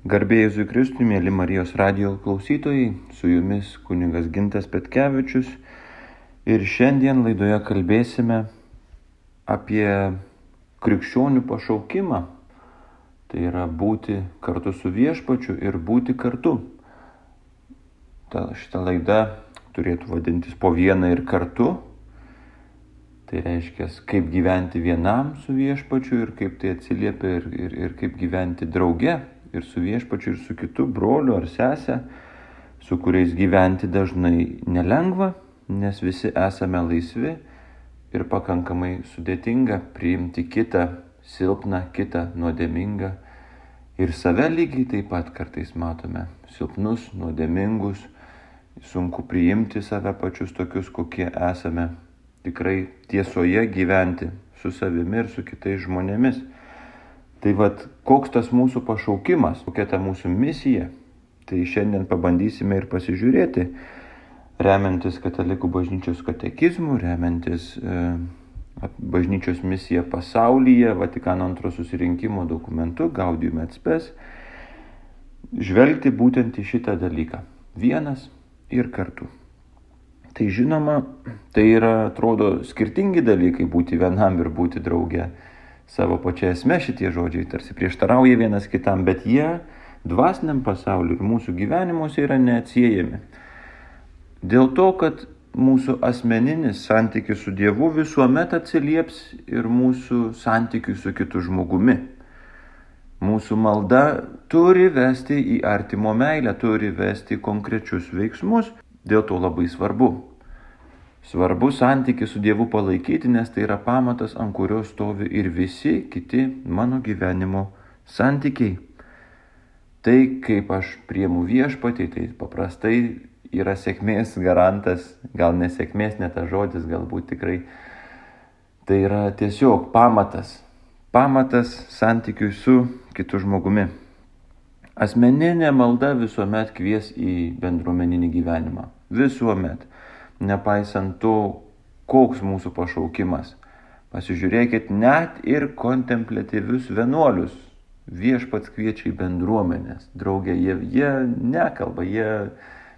Garbėjai Kristui, mėly Marijos radio klausytojai, su jumis kuningas Gintas Petkevičius ir šiandien laidoje kalbėsime apie krikščionių pašaukimą. Tai yra būti kartu su viešpačiu ir būti kartu. Ta, šita laida turėtų vadintis po vieną ir kartu. Tai reiškia, kaip gyventi vienam su viešpačiu ir kaip tai atsiliepia ir, ir, ir kaip gyventi drauge ir su viešpačiu, ir su kitu broliu ar sesė, su kuriais gyventi dažnai nelengva, nes visi esame laisvi ir pakankamai sudėtinga priimti kitą silpną, kitą nuodėmingą. Ir save lygiai taip pat kartais matome silpnus, nuodėmingus, sunku priimti save pačius tokius, kokie esame. Tikrai tiesoje gyventi su savimi ir su kitais žmonėmis. Tai vad, koks tas mūsų pašaukimas, kokia ta mūsų misija, tai šiandien pabandysime ir pasižiūrėti, remiantis Katalikų bažnyčios katekizmų, remiantis e, bažnyčios misija pasaulyje, Vatikano antro susirinkimo dokumentu, Gaudium et spes, žvelgti būtent į šitą dalyką. Vienas ir kartu. Tai žinoma, tai yra, atrodo, skirtingi dalykai būti vienam ir būti drauge savo pačia esme šitie žodžiai tarsi prieštarauja vienas kitam, bet jie dvasiniam pasauliu ir mūsų gyvenimuose yra neatsiejami. Dėl to, kad mūsų asmeninis santykis su Dievu visuomet atsilieps ir mūsų santykiui su kitu žmogumi. Mūsų malda turi vesti į artimo meilę, turi vesti konkrečius veiksmus, dėl to labai svarbu Svarbu santyki su Dievu palaikyti, nes tai yra pamatas, ant kurio stovi ir visi kiti mano gyvenimo santykiai. Tai, kaip aš priemu viešpatį, tai paprastai yra sėkmės garantas, gal nesėkmės, net tas žodis, galbūt tikrai. Tai yra tiesiog pamatas. Pamatas santykiui su kitu žmogumi. Asmeninė malda visuomet kvies į bendruomeninį gyvenimą. Visuomet nepaisant to, koks mūsų pašaukimas. Pasižiūrėkit net ir kontemplatyvius vienuolius. Viešpats kviečia į bendruomenės. Draugė, jie, jie nekalba, jie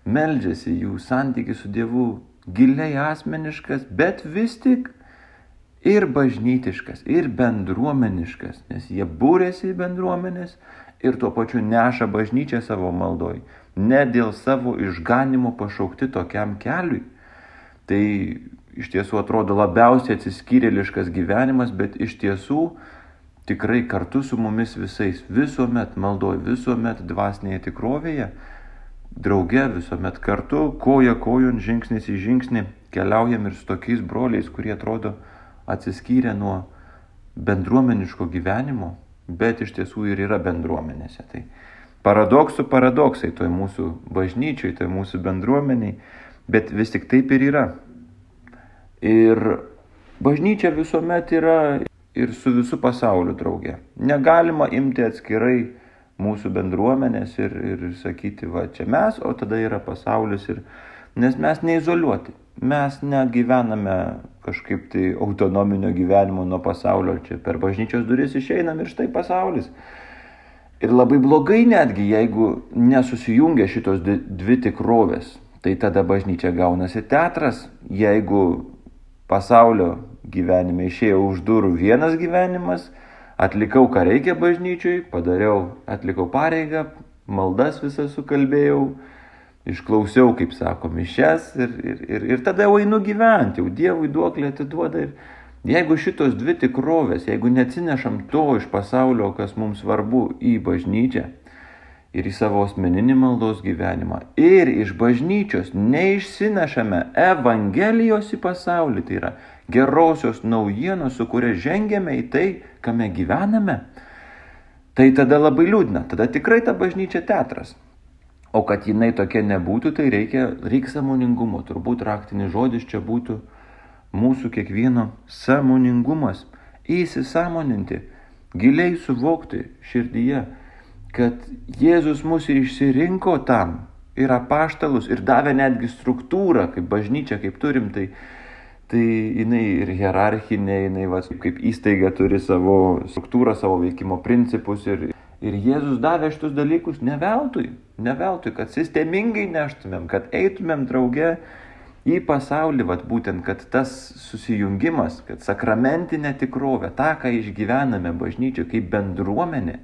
meldžiasi, jų santykis su Dievu giliai asmeniškas, bet vis tik ir bažnytiškas, ir bendruomeniškas, nes jie būrėsi į bendruomenės ir tuo pačiu neša bažnyčią savo maldoj, ne dėl savo išganimo pašaukti tokiam keliui, Tai iš tiesų atrodo labiausiai atsiskyrėliškas gyvenimas, bet iš tiesų tikrai kartu su mumis visais, visuomet maldoj, visuomet dvasinėje tikrovėje, drauge visuomet kartu, koja kojon, žingsnis į žingsnį, keliaujam ir su tokiais broliais, kurie atrodo atsiskyrę nuo bendruomeniško gyvenimo, bet iš tiesų ir yra bendruomenėse. Tai paradoksų paradoksai toj mūsų bažnyčiai, toj mūsų bendruomeniai bet vis tik taip ir yra. Ir bažnyčia visuomet yra ir su visų pasauliu draugė. Negalima imti atskirai mūsų bendruomenės ir, ir sakyti, va čia mes, o tada yra pasaulis. Ir, nes mes neizoliuoti. Mes negyvename kažkaip tai autonominio gyvenimo nuo pasaulio. Čia per bažnyčios duris išeinam ir štai pasaulis. Ir labai blogai netgi, jeigu nesusijungia šitos dvi tikrovės tai tada bažnyčia gaunasi teatras. Jeigu pasaulio gyvenime išėjo už durų vienas gyvenimas, atlikau, ką reikia bažnyčiui, padariau, atlikau pareigą, maldas visą sukalbėjau, išklausiau, kaip sako, mišes ir, ir, ir, ir tada jau einu gyventi, jau Dievui duoklį atiduoda. Ir jeigu šitos dvi tikrovės, jeigu neatsinešam to iš pasaulio, kas mums svarbu į bažnyčią, ir į savo asmeninį maldos gyvenimą. Ir iš bažnyčios neišsinešame Evangelijos į pasaulį, tai yra gerosios naujienos, su kuria žengėme į tai, kame gyvename. Tai tada labai liūdna, tada tikrai ta bažnyčia teatras. O kad jinai tokia nebūtų, tai reikia, reikia samoningumo. Turbūt raktinis žodis čia būtų mūsų kiekvieno samoningumas. Įsisamoninti, giliai suvokti širdyje, kad Jėzus mus ir išsirinko tam, ir apaštalus, ir davė netgi struktūrą, kaip bažnyčia, kaip turim, tai, tai jinai ir hierarchinė, jinai va, kaip įstaiga turi savo struktūrą, savo veikimo principus ir, Ir Jėzus davė šitus dalykus ne veltui, ne veltui, kad sistemingai neštumėm, kad eitumėm drauge į pasaulį, vat būtent, kad tas susijungimas, kad sakramentinė tikrovė, tą, ką išgyvename bažnyčioje kaip bendruomenė,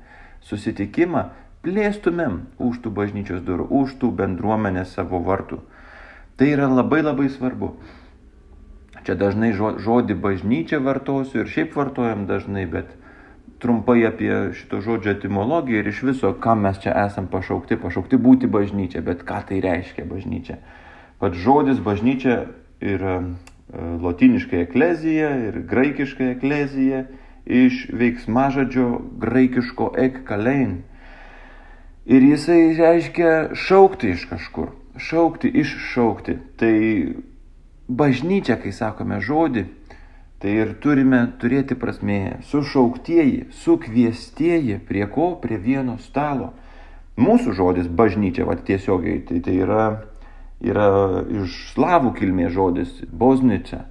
susitikimą, plėstumėm už tų bažnyčios durų, už tų bendruomenės savo vartų. Tai yra labai labai svarbu. Čia dažnai žodį bažnyčia vartosiu ir šiaip vartojam dažnai, bet trumpai apie šito žodžio etimologiją ir iš viso, kam mes čia esam pašaukti, pašaukti būti bažnyčia, bet ką tai reiškia bažnyčia. Pats žodis bažnyčia yra e, lotiniškai eklezija ir graikiškai eklezija iš veiksmažodžio graikiško ek kalein. Ir jisai reiškia šaukti iš kažkur, šaukti, iššaukti. Tai bažnyčia, kai sakome žodį, Tai ir turime turėti prasmėje. Sušauktieji, sukviestieji, prie ko? Prie vieno stalo. Mūsų žodis bažnyčia, va tiesiogiai, tai, tai yra, yra iš slavų kilmės žodis boznica.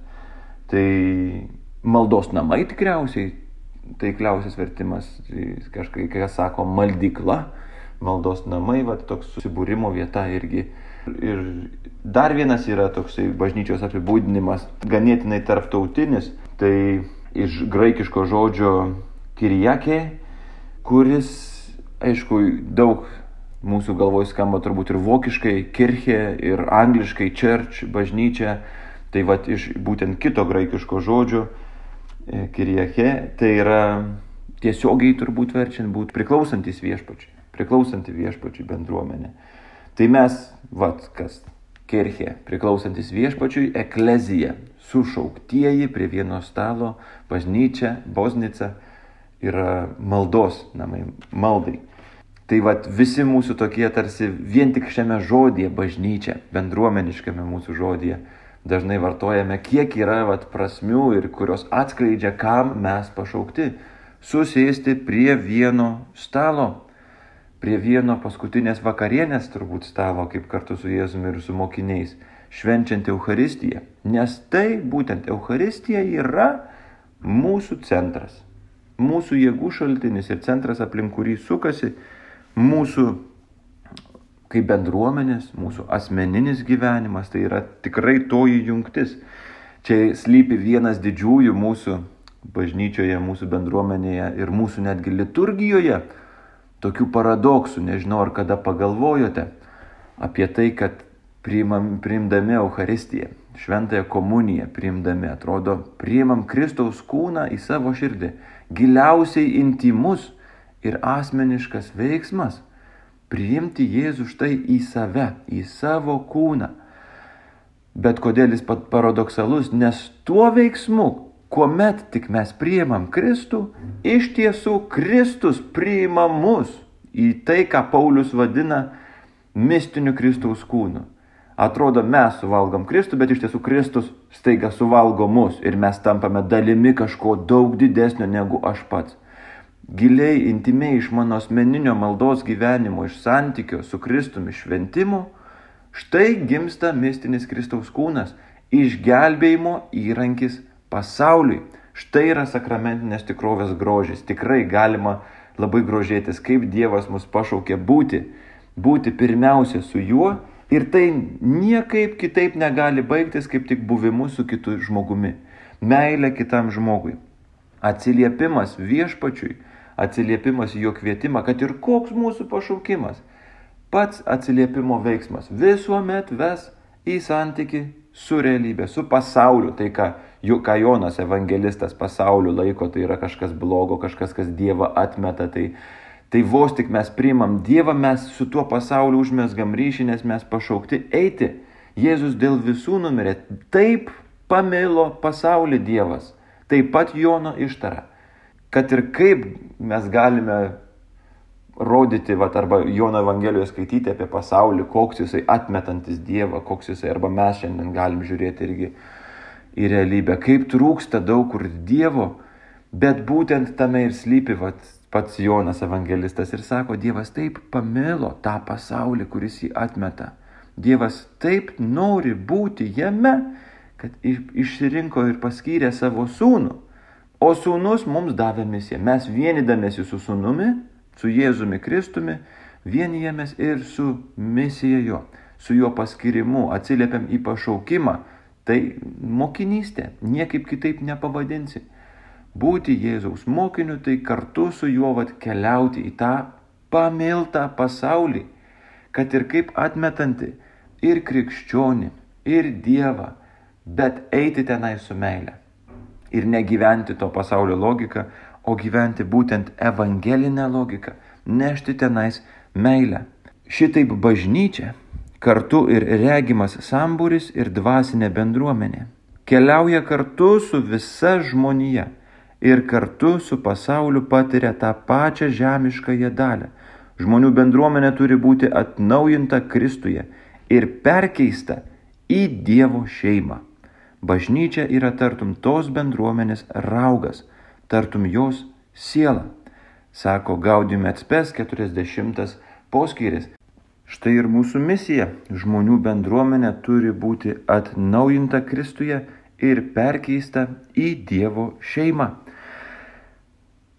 Tai maldos namai tikriausiai, taikliausias vertimas, tai kažkai, kas sako, maldykla, maldos namai, va toks susibūrimo vieta irgi. Ir dar vienas yra toksai bažnyčios apibūdinimas, ganėtinai tarptautinis, tai iš graikiško žodžio kirijakė, kuris, aišku, daug mūsų galvoje skamba turbūt ir vokiškai kirchė, ir angliškai church, bažnyčia, tai vad iš būtent kito graikiško žodžio e, kirijakė, tai yra tiesiogiai turbūt verčiant būti priklausantis viešpačiui, priklausanti viešpačiui bendruomenė. Tai mes, vat kas, kirchė, priklausantis viešpačiui, eklezija, sušauktieji prie vieno stalo, bažnyčia, boznica yra maldos namai, maldai. Tai vad visi mūsų tokie tarsi vien tik šiame žodėje bažnyčia, bendruomeniškame mūsų žodėje dažnai vartojame, kiek yra vat, prasmių ir kurios atskleidžia, kam mes pašaukti - susėsti prie vieno stalo prie vieno paskutinės vakarienės turbūt stalo, kaip kartu su Jėzumi ir su mokiniais, švenčiant Euharistiją. Nes tai būtent Euharistija yra mūsų centras, mūsų jėgų šaltinis ir centras, aplink kurį sukasi mūsų kaip bendruomenės, mūsų asmeninis gyvenimas, tai yra tikrai toji jungtis. Čia slypi vienas didžiųjų mūsų bažnyčioje, mūsų bendruomenėje ir mūsų netgi liturgijoje tokių paradoksų, nežinau ar kada pagalvojote apie tai, kad priimam, priimdami Euharistiją, šventąją komuniją priimdami, atrodo, priimam Kristaus kūną į savo širdį, giliausiai intimus ir asmeniškas veiksmas - priimti Jėzų štai į save, į savo kūną. Bet kodėl jis pat paradoksalus, nes tuo veiksmu, kuomet tik mes priimam Kristų, iš tiesų Kristus priima mus į tai, ką Paulius vadina mistiniu Kristaus kūnu. Atrodo, mes suvalgom Kristų, bet iš tiesų Kristus staiga suvalgo mus ir mes tampame dalimi kažko daug didesnio negu aš pats. Giliai, intimiai iš mano asmeninio maldos gyvenimo, iš santykio su Kristumi šventimu, štai gimsta mistinis Kristaus kūnas, išgelbėjimo įrankis pasauliui. Štai yra sakramentinės tikrovės grožis. Tikrai galima labai grožėtis, kaip Dievas mus pašaukė būti. Būti pirmiausia su juo ir tai niekaip kitaip negali baigtis, kaip tik buvimu su kitu žmogumi. Meilė kitam žmogui. Atsiliepimas viešpačiui, atsiliepimas į jo kvietimą, kad ir koks mūsų pašaukimas, pats atsiliepimo veiksmas visuomet ves į santyki su realybė, su pasauliu. Tai ką juk ką Jonas evangelistas pasauliu laiko, tai yra kažkas blogo, kažkas, kas Dievą atmeta. Tai, tai vos tik mes priimam Dievą, mes su tuo pasauliu užmesgam ryšį, nes mes pašaukti eiti. Jėzus dėl visų numirė. Taip pamilo pasaulį Dievas. Taip pat Jono ištara. Kad ir kaip mes galime rodyti, vat, arba Jono Evangelijoje skaityti apie pasaulį, koks jisai atmetantis Dievą, koks jisai, arba mes šiandien galim žiūrėti irgi į realybę, kaip trūksta daug kur Dievo, bet būtent tame ir slypi vat, pats Jonas evangelistas ir sako, Dievas taip pamilo tą pasaulį, kuris jį atmeta. Dievas taip nori būti jame, kad išsirinko ir paskyrė savo sūnų. O sūnus mums davė misiją. Mes vienydamėsi su sūnumi, Su Jėzumi Kristumi vienijamės ir su misija jo, su jo paskirimu, atsiliepiam į pašaukimą. Tai mokinystė, niekaip kitaip nepavadinsi. Būti Jėzaus mokiniu, tai kartu su juo vat keliauti į tą pamiltą pasaulį, kad ir kaip atmetanti ir krikščionį, ir Dievą, bet eiti tenai su meile. Ir negyventi to pasaulio logiką, o gyventi būtent evangelinę logiką, nešti tenais meilę. Šitaip bažnyčia, kartu ir regimas sambūris ir dvasinė bendruomenė, keliauja kartu su visa žmonija ir kartu su pasauliu patiria tą pačią žemiškąją dalę. Žmonių bendruomenė turi būti atnaujinta Kristuje ir perkeista į Dievo šeimą. Bažnyčia yra tartum tos bendruomenės raugas, tartum jos siela, sako Gaudium Etspes 40 poskyris. Štai ir mūsų misija - žmonių bendruomenė turi būti atnaujinta Kristuje ir perkeista į Dievo šeimą.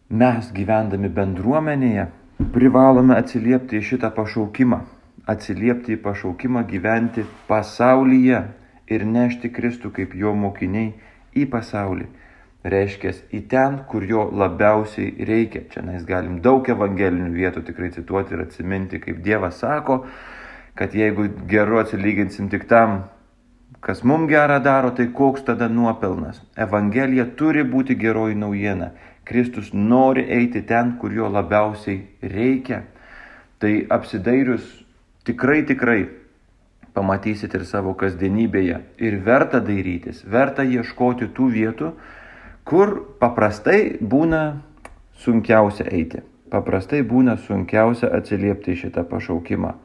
Mes gyvendami bendruomenėje privalome atsiliepti į šitą pašaukimą, atsiliepti į pašaukimą gyventi pasaulyje ir nešti Kristų kaip jo mokiniai į pasaulį. Reiškia, į ten, kur jo labiausiai reikia. Čia mes galim daug evangelinių vietų tikrai cituoti ir atsiminti, kaip Dievas sako, kad jeigu geru atsilyginsim tik tam, kas mums gerą daro, tai koks tada nuopelnas. Evangelija turi būti geroji naujiena. Kristus nori eiti ten, kur jo labiausiai reikia. Tai apsidairius tikrai, tikrai pamatysit ir savo kasdienybėje. Ir verta dairytis, verta ieškoti tų vietų, kur paprastai būna sunkiausia eiti. Paprastai būna sunkiausia atsiliepti šitą pašaukimą,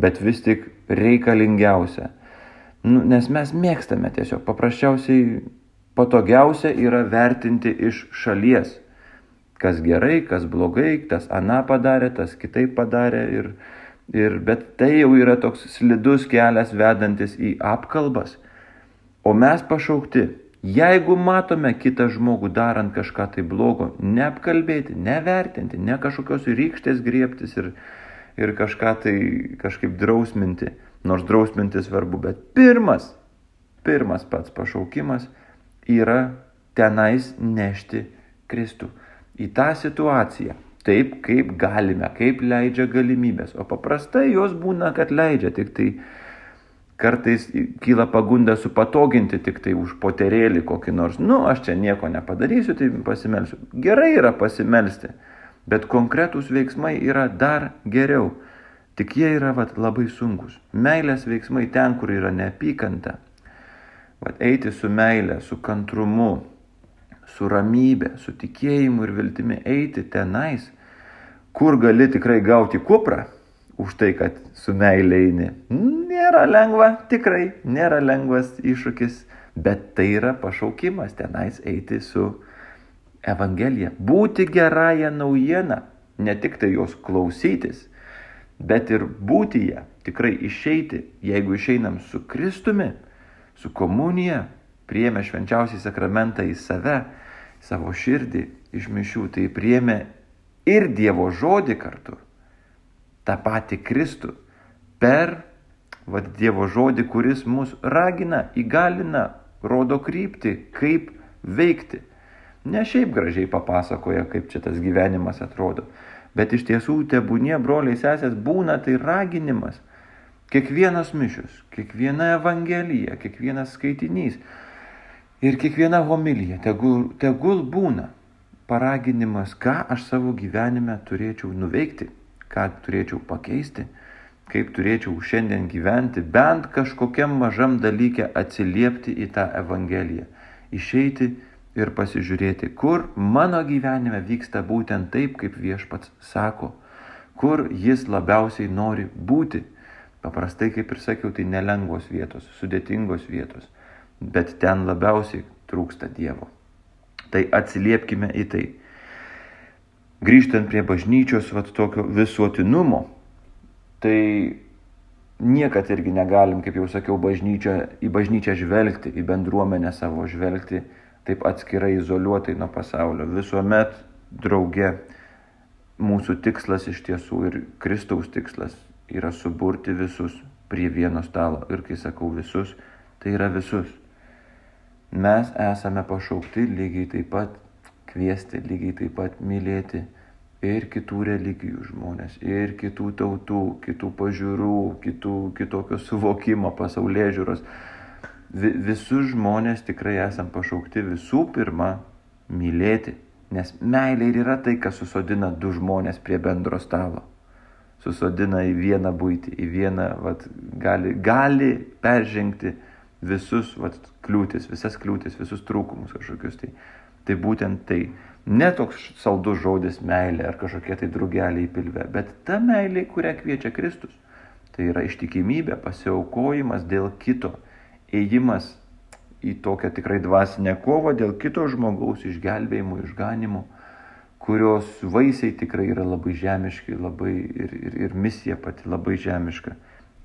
bet vis tik reikalingiausia. Nu, nes mes mėgstame tiesiog, paprasčiausiai patogiausia yra vertinti iš šalies. Kas gerai, kas blogai, tas aną padarė, tas kitaip padarė ir, Ir, bet tai jau yra toks slidus kelias vedantis į apkalbas. O mes pašaukti, jeigu matome kitą žmogų darant kažką tai blogo, neapkalbėti, nevertinti, ne kažkokios rykštės griebtis ir, ir kažką tai kažkaip drausminti, nors drausminti svarbu, bet pirmas, pirmas pats pašaukimas yra tenais nešti Kristų į tą situaciją taip, kaip galime, kaip leidžia galimybės. O paprastai jos būna, kad leidžia, tik tai kartais kyla pagunda supatoginti tik tai už poterėlį kokį nors. Nu, aš čia nieko nepadarysiu, tai pasimelsiu. Gerai yra pasimelsti, bet konkretūs veiksmai yra dar geriau. Tik jie yra vat, labai sunkus. Meilės veiksmai ten, kur yra neapykanta. Vat, eiti su meilė, su kantrumu, su ramybė, su tikėjimu ir viltimi eiti tenais, kur gali tikrai gauti kuprą už tai, kad su meilė eini. Nėra lengva, tikrai nėra lengvas iššūkis, bet tai yra pašaukimas tenais eiti su Evangelija. Būti gerąją naujieną, ne tik tai jos klausytis, bet ir būti ją, tikrai išeiti, jeigu išeinam su Kristumi, su komunija, priėmė švenčiausiai sakramentą į save, savo širdį iš mišių, tai priėmė ir Dievo žodį kartu, tą patį Kristų, per vad, Dievo žodį, kuris mus ragina, įgalina, rodo kryptį, kaip veikti. Ne šiaip gražiai papasakoja, kaip čia tas gyvenimas atrodo, bet iš tiesų tebūnie broliai sesės būna tai raginimas. Kiekvienas mišius, kiekviena evangelija, kiekvienas skaitinys ir kiekviena homilija tegul, tegul būna paraginimas, ką aš savo gyvenime turėčiau nuveikti, ką turėčiau pakeisti, kaip turėčiau šiandien gyventi, bent kažkokiam mažam dalykė atsiliepti į tą Evangeliją, išeiti ir pasižiūrėti, kur mano gyvenime vyksta būtent taip, kaip viešpats sako, kur jis labiausiai nori būti. Paprastai, kaip ir sakiau, tai nelengvos vietos, sudėtingos vietos, bet ten labiausiai trūksta Dievo. Tai atsiliepkime į tai. Grįžtant prie bažnyčios vat, tokio visuotinumo, tai niekad irgi negalim, kaip jau sakiau, bažnyčia, į bažnyčią žvelgti, į bendruomenę savo žvelgti taip atskirai izoliuotai nuo pasaulio. Visuomet drauge mūsų tikslas iš tiesų ir Kristaus tikslas yra suburti visus prie vieno stalo. Ir kai sakau visus, tai yra visus. Mes esame pašaukti lygiai taip pat kviesti, lygiai taip pat mylėti ir kitų religijų žmonės, ir kitų tautų, kitų pažiūrų, kitų, kitokio suvokimo, pasaulyje žiūros. Visus žmonės tikrai esam pašaukti visų pirma mylėti Nes meilė ir yra tai, kas susodina du žmonės prie bendro stalo. Susodina į vieną būtį, į vieną, vat, gali, gali peržengti visus vat, kliūtis, visas kliūtis, visus trūkumus kažkokius. Tai, tai būtent tai. Ne toks saldus žodis meilė ar kažkokie tai drugeliai į pilvę, bet ta meilė, kurią kviečia Kristus. Tai yra ištikimybė, pasiaukojimas dėl kito, ėjimas į tokią tikrai dvasinę kovą dėl kito žmogaus išgelbėjimo, išganimo, kurios vaisiai tikrai yra labai žemiški labai ir, ir, ir misija pati labai žemiška.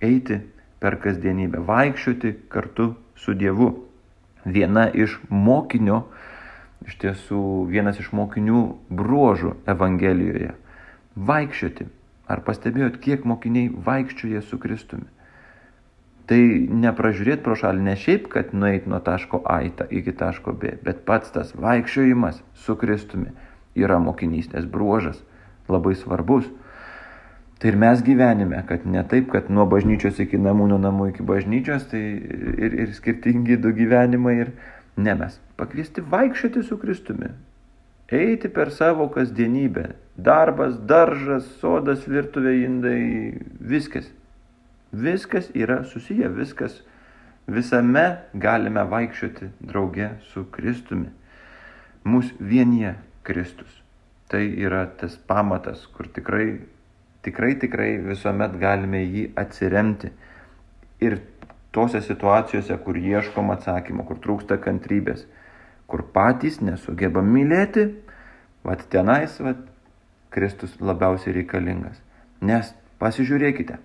Eiti per kasdienybę, vaikščioti kartu su Dievu. Viena iš mokinio, iš tiesų vienas iš mokinių bruožų Evangelijoje. Vaikščioti. Ar pastebėjot, kiek mokiniai vaikščioja su Kristumi? Tai nepražiūrėti pro šalį, ne šiaip, kad nueit nuo taško A iki taško B, bet pats tas vaikščiojimas su Kristumi yra mokinystės bruožas, labai svarbus. Tai ir mes gyvenime, kad ne taip, kad nuo bažnyčios iki namų, nuo namų iki bažnyčios, tai ir, ir skirtingi du gyvenimai ir ne mes. Pakviesti vaikščioti su Kristumi. Eiti per savo kasdienybę. Darbas, daržas, sodas, virtuvė, indai, viskas. Viskas yra susiję, viskas, visame galime vaikščioti drauge su Kristumi. Mūsų vienyje Kristus. Tai yra tas pamatas, kur tikrai, tikrai, tikrai visuomet galime jį atsiremti. Ir tose situacijose, kur ieškom atsakymo, kur trūksta kantrybės, kur patys nesugebam mylėti, vad tenais, vad Kristus labiausiai reikalingas. Nes pasižiūrėkite,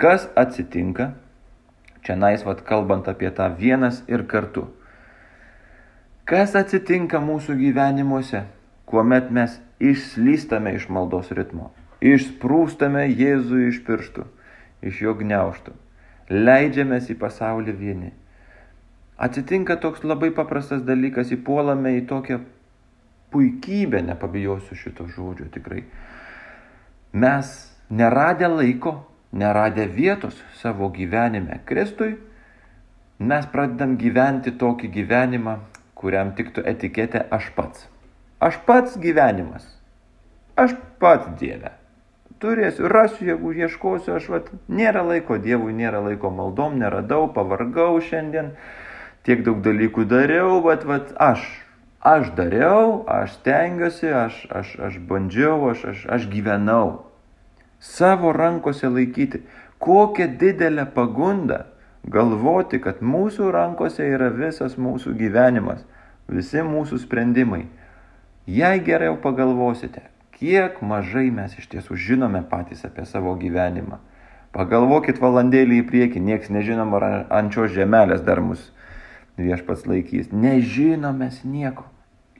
Kas atsitinka, čia nais vad kalbant apie tą vienas ir kartu. Kas atsitinka mūsų gyvenimuose, kuomet mes išslystame iš maldos ritmo, išsprūstame Jėzų iš pirštų, iš jo gniauštų, leidžiamės į pasaulį vieni. Atsitinka toks labai paprastas dalykas, įpuolame į tokią puikybę, nepabijosiu šito žodžio tikrai. Mes neradę laiko neradę vietos savo gyvenime Kristui, mes pradedam gyventi tokį gyvenimą, kuriam tiktų etiketė aš pats. Aš pats gyvenimas. Aš pats Dieve. Turėsiu, rasiu, jeigu ieškosiu, aš vat, nėra laiko Dievui, nėra laiko maldom, neradau, pavargau šiandien, tiek daug dalykų dariau, bet vat, aš. Aš dariau, aš stengiuosi, aš, aš, aš bandžiau, aš, aš, aš gyvenau savo rankose laikyti. Kokia didelė pagunda galvoti, kad mūsų rankose yra visas mūsų gyvenimas, visi mūsų sprendimai. Jei geriau pagalvosite, kiek mažai mes iš tiesų žinome patys apie savo gyvenimą. Pagalvokit valandėlį į priekį, nieks nežinom, ar ant šios žemelės dar mus viešpats laikys. Nežinomės nieko.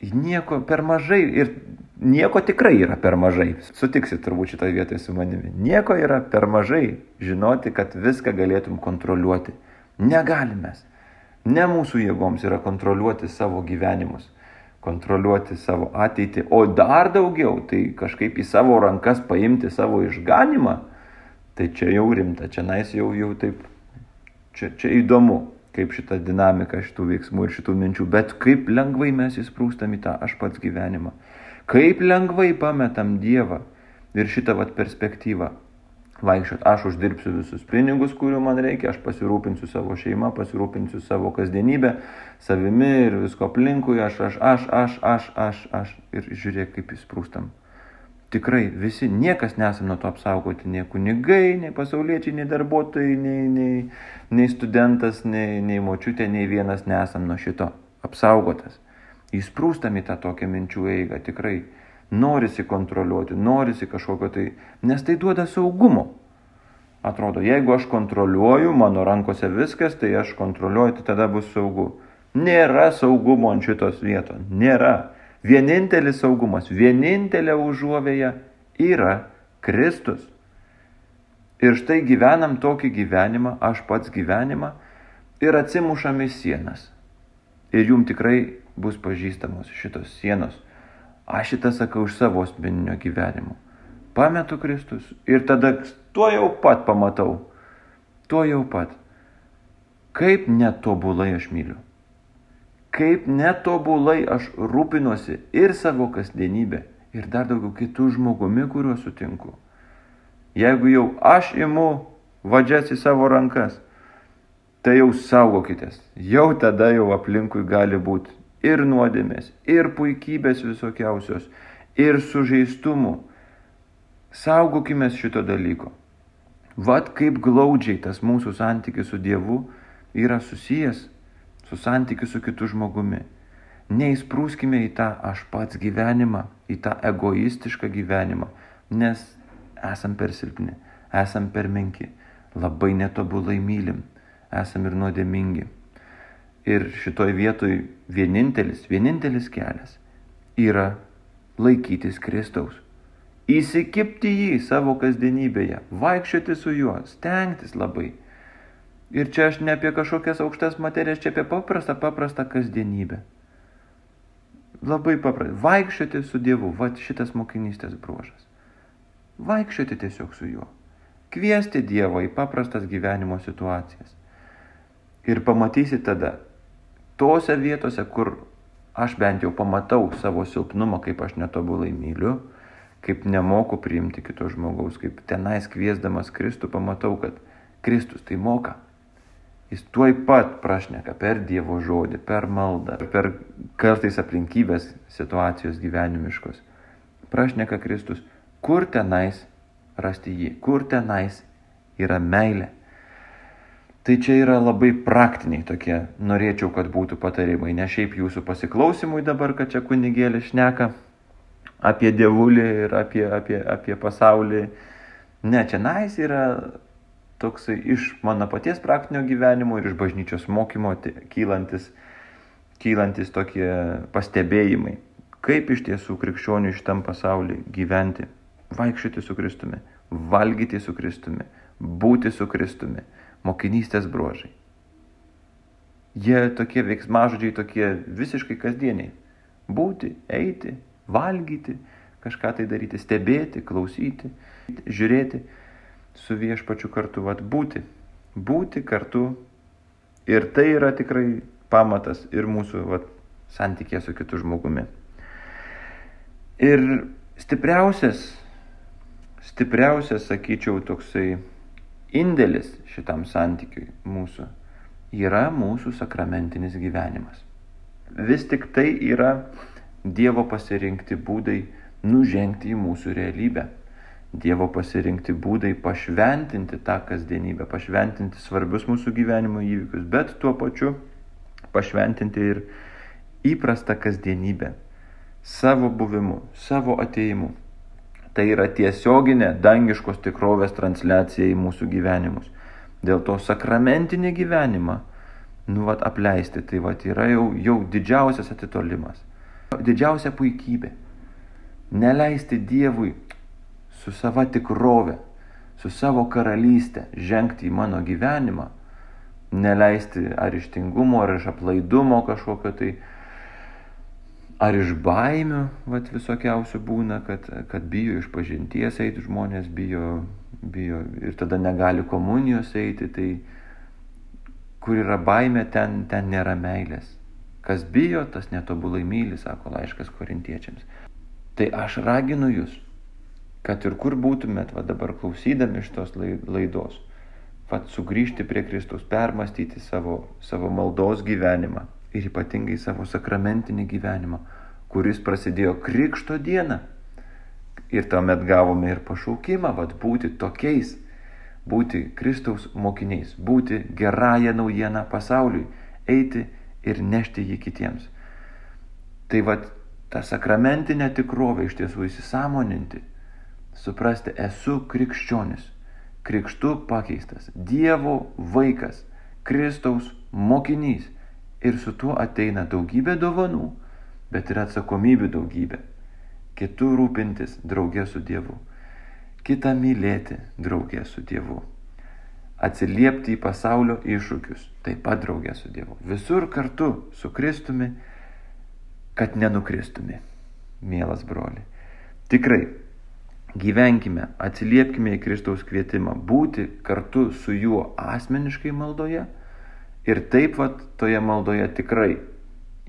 Nieko per mažai ir nieko tikrai yra per mažai. Sutiksit turbūt šitoje vietoje su manimi. Nieko yra per mažai žinoti, kad viską galėtum kontroliuoti. Negalime. Ne mūsų jėgoms yra kontroliuoti savo gyvenimus, kontroliuoti savo ateitį, o dar daugiau tai kažkaip į savo rankas paimti savo išganimą, tai čia jau rimta, čia nais jau, jau taip, čia, čia įdomu kaip šita dinamika šitų veiksmų ir šitų minčių, bet kaip lengvai mes įsprūstam į tą aš pats gyvenimą. Kaip lengvai pametam Dievą ir šitą vat perspektyvą. Vaikščiot, aš uždirbsiu visus pinigus, kurių man reikia, aš pasirūpinsiu savo šeimą, pasirūpinsiu savo kasdienybę, savimi ir visko aplinkui, aš, aš, aš, aš, aš, aš, aš. Ir žiūrėk, kaip įsprūstam. Tikrai visi, niekas nesam nuo to apsaugoti, nei kunigai, nei pasauliečiai, nei darbuotojai, nei, nei, nei studentas, nei, nei močiutė, nei vienas nesam nuo šito apsaugotas įsprūstam į tą tokią minčių eigą, tikrai norisi kontroliuoti, norisi kažkokio tai, nes tai duoda saugumo. Atrodo, jeigu aš kontroliuoju, mano rankose viskas, tai aš kontroliuoju, tai tada bus saugu. Nėra saugumo ant šitos vietos, nėra. Vienintelis saugumas, vienintelė užuovėja yra Kristus. Ir štai gyvenam tokį gyvenimą, aš pats gyvenimą, ir atsimušame sienas. Ir jum tikrai bus pažįstamos šitos sienos. Aš šitą sakau iš savo asmeninio gyvenimo. Pametu Kristus ir tada tuo jau pat pamatau. Tuo jau pat. Kaip netobulai aš myliu. Kaip netobulai aš rūpinuosi ir savo kasdienybę, ir dar daugiau kitų žmogumi, kuriuo sutinku. Jeigu jau aš imu vadžias į savo rankas, tai jau saugokitės. Jau tada jau aplinkui gali būti ir nuodėmės, ir puikybės visokiausios, ir sužeistumų. Saugokime šito dalyko. Vat kaip glaudžiai tas mūsų santykis su Dievu yra susijęs su santykiu su kitu žmogumi. Neįsprūskime į tą aš pats gyvenimą, į tą egoistišką gyvenimą, nes esam per silpni, esam per menki, labai netobulai mylim, esam ir nuodėmingi. Ir šitoj vietoj vienintelis, vienintelis kelias yra laikytis Kristaus. Įsikipti jį savo kasdienybėje, vaikščioti su juo, stengtis labai Ir čia aš ne apie kažkokias aukštas materijas, čia apie paprastą, paprastą kasdienybę. Labai paprasta. Vaikščioti su Dievu, va šitas mokinystės bruožas. Vaikščioti tiesiog su juo. Kviesti Dievą į paprastas gyvenimo situacijas. Ir pamatysi tada, tose vietose, kur aš bent jau pamatau savo silpnumą, kaip aš netobulai myliu, kaip nemoku priimti kito žmogaus, kaip tenais kviesdamas Kristų pamatau, kad Kristus tai moka. Jis tuoj pat prašneka per Dievo žodį, per maldą, per kartais aplinkybės situacijos gyvenimiškos. Prašneka Kristus, kur tenais rasti jį, kur tenais yra meilė. Tai čia yra labai praktiniai tokie, norėčiau, kad būtų patarimai, ne šiaip jūsų pasiklausimui dabar, kad čia kunigėlė šneka apie dievulį ir apie, apie, apie pasaulį. Ne, čia nais yra toksai iš mano paties praktinio gyvenimo ir iš bažnyčios mokymo kylantis, kylantis tokie pastebėjimai, kaip iš tiesų krikščionių šitam pasaulyje gyventi, vaikščioti su Kristumi, valgyti su Kristumi, būti su Kristumi, mokinystės bruožai. Jie tokie veiksmažodžiai, tokie visiškai kasdieniai. Būti, eiti, valgyti, kažką tai daryti, stebėti, klausyti, žiūrėti su viešpačiu kartu, vat būti. Būti kartu. Ir tai yra tikrai pamatas ir mūsų vat, santykė su kitu žmogumi. Ir stipriausias, stipriausias, sakyčiau, toksai indėlis šitam santykiui mūsų yra mūsų sakramentinis gyvenimas. Vis tik tai yra Dievo pasirinkti būdai nužengti į mūsų realybę. Dievo pasirinkti būdai pašventinti tą kasdienybę, pašventinti svarbius mūsų gyvenimo įvykius, bet tuo pačiu pašventinti ir įprastą kasdienybę savo buvimu, savo ateimu. Tai yra tiesioginė dangiškos tikrovės transliacija į mūsų gyvenimus. Dėl to sakramentinį gyvenimą, nu vat apleisti, tai vat yra jau, jau didžiausias atitolimas, didžiausia puikybė. Neleisti Dievui su sava tikrove, su savo karalystė žengti į mano gyvenimą, neleisti ar ištingumo, ar iš aplaidumo kažkokio tai, ar iš baimių, vat visokiausių būna, kad, kad bijo iš pažinties eiti žmonės, bijo, bijo ir tada negali komunijos eiti, tai kur yra baimė, ten, ten nėra meilės. Kas bijo, tas netobulai myli, sako laiškas korintiečiams. Tai aš raginu jūs kad ir kur būtumėt, va dabar klausydami šitos laidos, va sugrįžti prie Kristaus, permastyti savo, savo maldos gyvenimą ir ypatingai savo sakramentinį gyvenimą, kuris prasidėjo Krikšto dieną. Ir tuomet gavome ir pašaukimą, vad būti tokiais, būti Kristaus mokiniais, būti gerąją naujieną pasauliui, eiti ir nešti jį kitiems. Tai vad tą sakramentinę tikrovę iš tiesų įsisamoninti suprasti, esu krikščionis, krikštu pakeistas, Dievo vaikas, Kristaus mokinys. Ir su tuo ateina daugybė dovanų, bet ir atsakomybių daugybė. Kitų rūpintis draugė su Dievu. kitą mylėti draugė su Dievu. Atsiliepti į pasaulio iššūkius, taip pat draugė su Dievu. Visur kartu su Kristumi, kad nenukristume, mielas broli. Tikrai, gyvenkime, atsiliepkime į Kristaus kvietimą būti kartu su juo asmeniškai maldoje ir taip pat toje maldoje tikrai,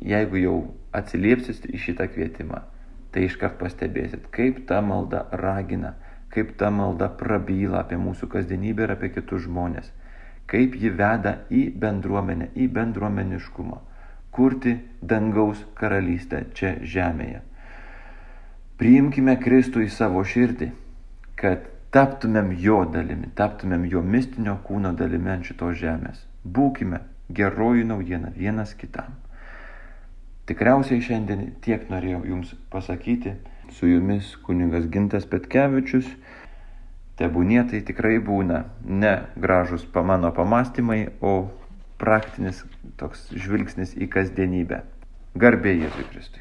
jeigu jau atsiliepsit į šitą kvietimą, tai iškart pastebėsit, kaip ta malda ragina kaip ta malda prabyla apie mūsų kasdienybę ir apie kitus žmonės, kaip ji veda į bendruomenę, į bendruomeniškumą, kurti dangaus karalystę čia žemėje. Priimkime Kristų į savo širdį, kad taptumėm jo dalimi, taptumėm jo mistinio kūno dalimi ant šitos žemės. Būkime geroji naujiena vienas kitam. Tikriausiai šiandien tiek norėjau Jums pasakyti. Su Jumis kuningas Gintas Petkevičius. Tebūnie tai tikrai būna ne gražus mano pamastymai, o praktinis toks žvilgsnis į kasdienybę. Garbė Jėzui Kristui.